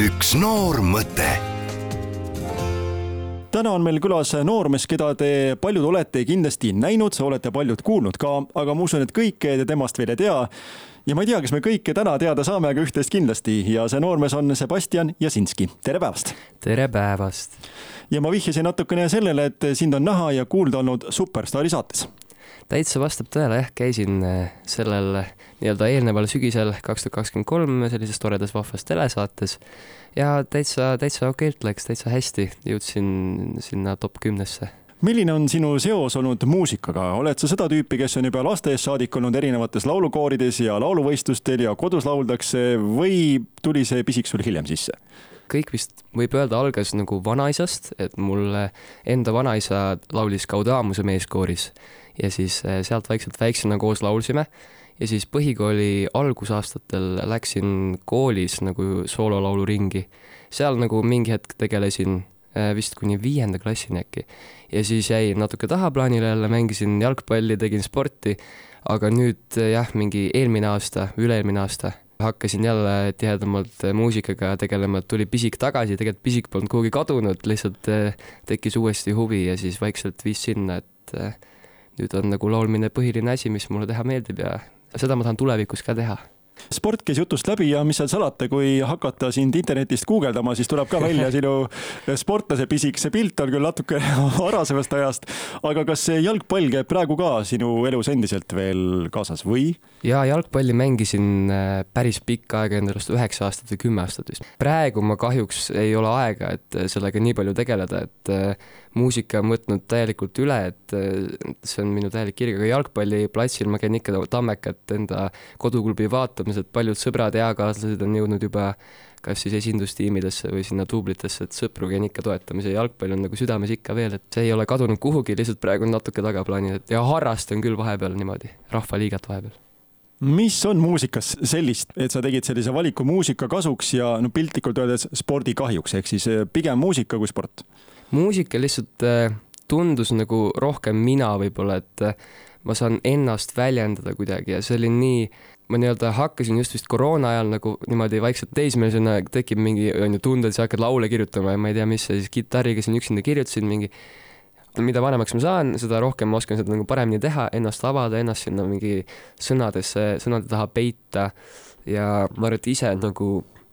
üks noor mõte täna on meil külas noormees, keda te paljud olete kindlasti näinud, olete paljud kuulnud ka, aga ma usun, et kõike te temast veel ei tea. ja ma ei tea, kas me kõike täna teada saame, aga üht-teist kindlasti ja see noormees on Sebastian Jasinski, tere päevast. tere päevast. ja ma vihjasin natukene sellele, et sind on näha ja kuulda olnud Superstaari saates täitsa vastab tõele, jah, käisin äh, sellel äh, nii-öelda eelneval sügisel kaks tuhat kakskümmend kolm sellises toredas vahvas telesaates ja täitsa, täitsa okeilt läks, täitsa hästi, jõudsin sinna top kümnesse milline on sinu seos olnud muusikaga, oled sa seda tüüpi, kes on juba lasteaiast saadik olnud erinevates laulukoorides ja lauluvõistlustel ja kodus lauldakse või tuli see pisik sul hiljem sisse? Kõik vist võib öelda algas nagu vanaisast, et mul enda vanaisa laulis Gaudamuse meeskooris. Ja siis äh, sealt vaikselt väiksena koos laulsime ja siis põhikooli algusaastatel läksin koolis nagu soololauluringi. seal nagu mingi hetk tegelesin äh, vist kuni viienda klassini äkki. Ja siis jäi natuke tahaplaanile jälle, mängisin jalgpalli, tegin sporti, aga nüüd äh, jah, mingi eelmine aasta, üle-eelmine aasta hakkasin jälle tihedamalt muusikaga tegelema, tuli pisik tagasi, tegelikult pisik polnud kuhugi kadunud, lihtsalt tekkis uuesti huvi ja siis vaikselt viis sinna, et nüüd on nagu laulmine põhiline asi, mis mulle teha meeldib ja seda ma tahan tulevikus ka teha sport käis jutust läbi ja mis seal salata, kui hakata sind internetist guugeldama, siis tuleb ka välja sinu sportlase pisik, see pilt on küll natuke varasemast ajast, aga kas see jalgpall käib praegu ka sinu elus endiselt veel kaasas või? ja jalgpalli mängisin äh, päris pikka aega, enda arust üheksa aastat või kümme aastat vist. praegu ma kahjuks ei ole aega, et sellega nii palju tegeleda, et äh, muusika on võtnud täielikult üle, et see on minu täielik kirg, aga jalgpalliplatsil ma käin ikka Tammekat enda koduklubi vaatamas, et paljud sõbrad, eakaaslased on jõudnud juba kas siis esindustiimidesse või sinna duublitesse, et sõpru käin ikka toetamas ja jalgpall on nagu südames ikka veel, et see ei ole kadunud kuhugi, lihtsalt praegu on natuke tagaplaanil, et ja harrastan küll vahepeal niimoodi, rahvaliigat vahepeal mis on muusikas sellist, et sa tegid sellise valiku muusika kasuks ja no piltlikult öeldes spordi kahjuks, ehk siis eh, pigem muusika kui sport? muusika lihtsalt äh, tundus nagu rohkem mina võib-olla, et äh, ma saan ennast väljendada kuidagi ja see oli nii, ma nii-öelda hakkasin just vist koroona ajal nagu niimoodi vaikselt teismelisena tekib mingi, on ju, tunded, sa hakkad laule kirjutama ja ma ei tea, mis ja siis kitarriga siin üksinda kirjutasin mingi, mida vanemaks ma saan, seda rohkem ma oskan seda nagu paremini teha, ennast avada, ennast sinna mingi sõnadesse, sõnade taha peita. Ja ma arvan, et ise nagu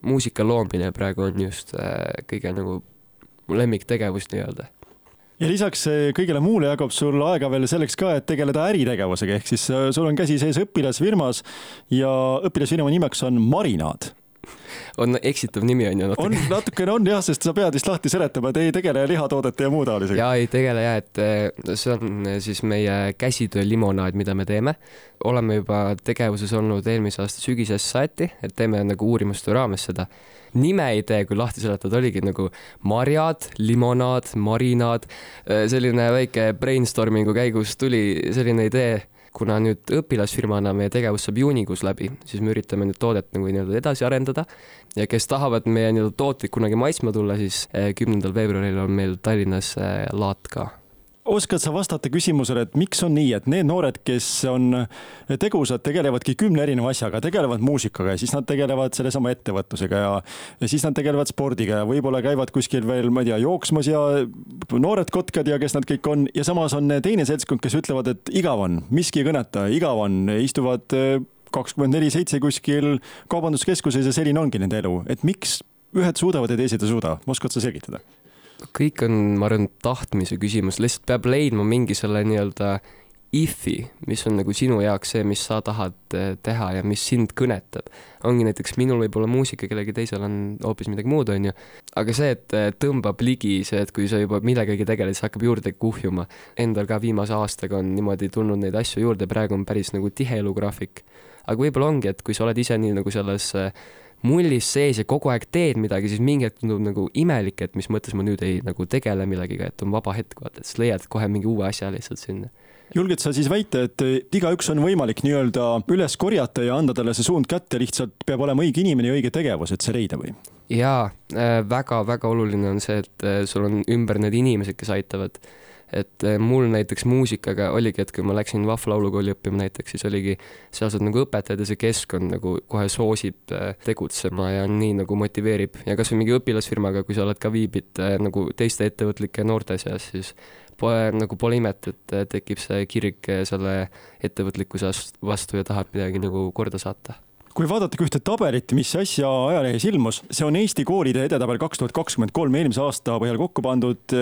muusika loomine praegu on just äh, kõige nagu mu lemmiktegevus nii-öelda ja lisaks eh, kõigele muule jagub sul aega veel selleks ka, et tegeleda äritegevusega, ehk siis eh, sul on käsi sees õpilasfirmas ja õpilasfirma nimeks on Marinaad on eksitav nimi on ju natuke. on, natukene on jah, sest sa pead vist lahti seletama, et ei tegele lihatoodete ja muu taolisega. jaa, ei tegele jah, et eh, see on siis meie käsitöö limonaad, mida me teeme. oleme juba tegevuses olnud eelmise aasta sügisest saati, et teeme nagu uurimustöö raames seda nime ei tee, kui lahti seletada, oligi nagu marjad, limonaad, marinaad. Äh, selline väike brainstorming'u käigus tuli selline idee kuna nüüd õpilasfirmana meie tegevus saab juunikuus läbi, siis me üritame nüüd toodet nagu nii-öelda edasi arendada. Ja kes tahavad meie nii-öelda tooteid kunagi maitsma tulla, siis äh, kümnendal veebruaril on meil Tallinnas äh, laat ka oskad sa vastata küsimusele, et miks on nii, et need noored, kes on tegusad, tegelevadki kümne erineva asjaga, tegelevad muusikaga ja siis nad tegelevad sellesama ettevõtlusega ja, ja siis nad tegelevad spordiga ja võib-olla käivad kuskil veel, ma ei tea, jooksmas ja noored kotkad ja kes nad kõik on. Ja samas on teine seltskond, kes ütlevad, et igav on, miski ei kõneta, igav on, istuvad eh, kakskümmend neli seitse kuskil kaubanduskeskuses ja selline ongi nende elu, et miks ühed suudavad ja teised ei suuda, oskad sa selgitada? Kõik on, ma arvan, tahtmise küsimus, lihtsalt peab leidma mingi selle nii-öelda if'i, mis on nagu sinu jaoks see, mis sa tahad eh, teha ja mis sind kõnetab. ongi näiteks minul võib-olla muusika, kellelgi teisel on hoopis midagi muud, on ju. aga see, et eh, tõmbab ligi, see, et kui sa juba millegagi tegeled, siis hakkab juurde kuhjuma. Endal ka viimase aastaga on niimoodi tulnud neid asju juurde, praegu on päris nagu tihe elugraafik. aga võib-olla ongi, et kui sa oled ise nii nagu selles äh, mullis sees ja kogu aeg teed midagi, siis mingi hetk tundub nagu imelik, et mis mõttes ma nüüd ei nagu tegele millegiga, et on vaba hetk, vaata, siis leiad kohe mingi uue asja lihtsalt sinna julged sa siis väita, et igaüks on võimalik nii-öelda üles korjata ja anda talle see suund kätte, lihtsalt peab olema õige inimene ja õige tegevus, et see leida või? jaa äh,, väga-väga oluline on see, et äh, sul on ümber need inimesed, kes aitavad et eh, mul näiteks muusikaga oligi, et kui ma läksin Vahva laulukooli õppima näiteks, siis oligi sealsed nagu õpetajad ja see keskkond nagu kohe soosib eh, tegutsema ja nii nagu motiveerib. Ja kasvõi mingi õpilasfirmaga, kui sa oled ka viibid eh, nagu teiste ettevõtlike noorte seas, siis pole nagu pole imet, et tekib see kirg selle ettevõtlikkuse vastu ja tahad midagi nagu korda saata kui vaadatagi ühte tabelit, mis äsja ajalehes ilmus, see on Eesti koolide edetabel kaks tuhat kakskümmend kolm eelmise aasta põhjal kokku pandud.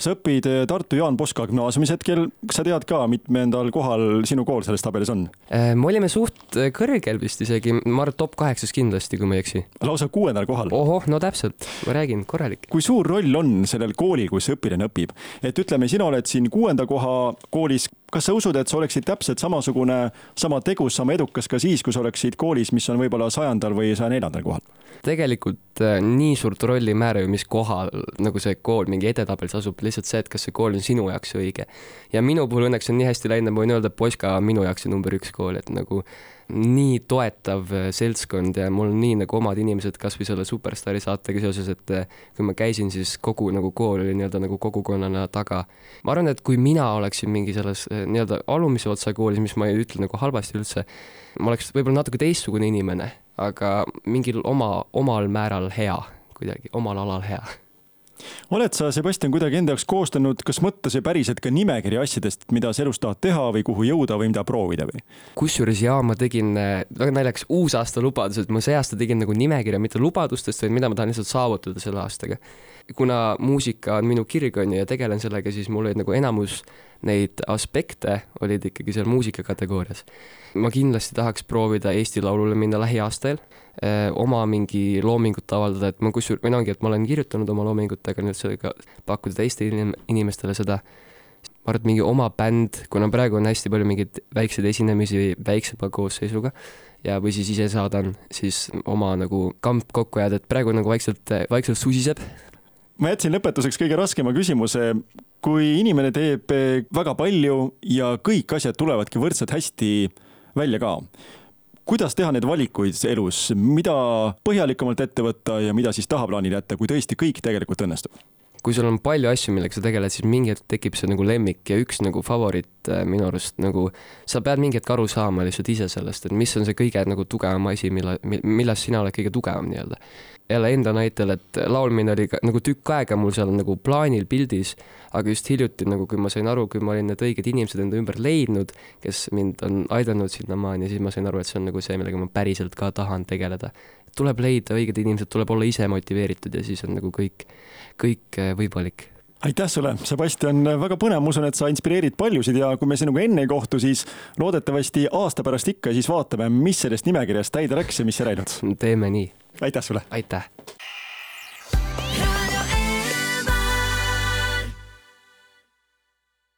sa õpid Tartu Jaan Poska gümnaasiumis hetkel, kas sa tead ka, mitmendal kohal sinu kool selles tabelis on? Äh, me olime suht kõrgel vist isegi, ma arvan, top kaheksas kindlasti, kui ma ei eksi. lausa kuuendal kohal. ohoh, no täpselt, ma räägin, korralik. kui suur roll on sellel koolil, kus õpilane õpib, et ütleme, sina oled siin kuuenda koha koolis kas sa usud, et sa oleksid täpselt samasugune, sama tegus, sama edukas ka siis, kui sa oleksid koolis, mis on võib-olla sajandal või saja neljandal kohal? tegelikult äh, nii suurt rolli ei määra ju, mis kohal nagu see kool mingi edetabelis asub, lihtsalt see, et kas see kool on sinu jaoks õige. ja minu puhul õnneks on nii hästi läinud, ma võin öelda, et Poska on minu jaoks see number üks kool, et nagu nii toetav äh, seltskond ja mul nii nagu omad inimesed kasvõi selle Superstaari saatega seoses, et äh, kui ma käisin, siis kogu nagu kool oli nii-öelda nagu kogukonnana taga. ma arvan, et kui mina oleksin mingi selles nii-öelda alumise otsa koolis, mis ma ei ütle nagu halvasti üldse, ma oleks võib-olla natuke teistsugune inimene, aga mingil oma, omal määral hea, kuidagi omal alal hea oled sa, Sebastian, kuidagi enda jaoks koostanud, kas mõttes või päriselt ka nimekiri asjadest, mida sa elus tahad teha või kuhu jõuda või mida proovida või? kusjuures jaa, ma tegin väga naljakas uusaasta lubadused, ma see aasta tegin nagu nimekirja mitte lubadustest, vaid mida ma tahan lihtsalt saavutada selle aastaga. Kuna muusika on minu kirg on ju ja tegelen sellega, siis mul olid nagu enamus neid aspekte olid ikkagi seal muusika kategoorias. ma kindlasti tahaks proovida Eesti Laulule minna lähiaastal eh,, oma mingi loomingut avaldada, et ma kusjuures, või no ongi, et ma olen kirjutanud oma loomingut, aga nüüd sellega pakkuda teistele inim inimestele seda ma arvan, et mingi oma bänd, kuna praegu on hästi palju mingeid väikseid esinemisi väiksema koosseisuga ja, või siis ise saadan siis oma nagu kamp kokku jääda, et praegu nagu vaikselt, vaikselt susiseb. Ma jätsin lõpetuseks kõige raskema küsimuse kui inimene teeb väga palju ja kõik asjad tulevadki võrdselt hästi välja ka, kuidas teha neid valikuid elus, mida põhjalikumalt ette võtta ja mida siis tahaplaanile jätta, kui tõesti kõik tegelikult õnnestub? Kui sul on palju asju, millega sa tegeled, siis mingi hetk tekib see nagu lemmik ja üks nagu favoriit äh, minu arust nagu, sa pead mingi hetk aru saama lihtsalt ise sellest, et mis on see kõige nagu tugevam asi, mille, milles sina oled kõige tugevam nii-öelda jälle enda näitel, et laulmine oli ka nagu tükk aega mul seal nagu plaanil pildis, aga just hiljuti nagu, kui ma sain aru, kui ma olin need õiged inimesed enda ümber leidnud, kes mind on aidanud sinnamaani, siis ma sain aru, et see on nagu see, millega ma päriselt ka tahan tegeleda. Tuleb leida õiged inimesed, tuleb olla ise motiveeritud ja siis on nagu kõik, kõik eh, võimalik aitäh sulle, Sebastian, väga põnev, ma usun, et sa inspireerid paljusid ja kui me sinuga enne ei kohtu, siis loodetavasti aasta pärast ikka, siis vaatame, mis sellest nimekirjast täide läks ja mis ei läinud. teeme nii aitäh sulle! aitäh!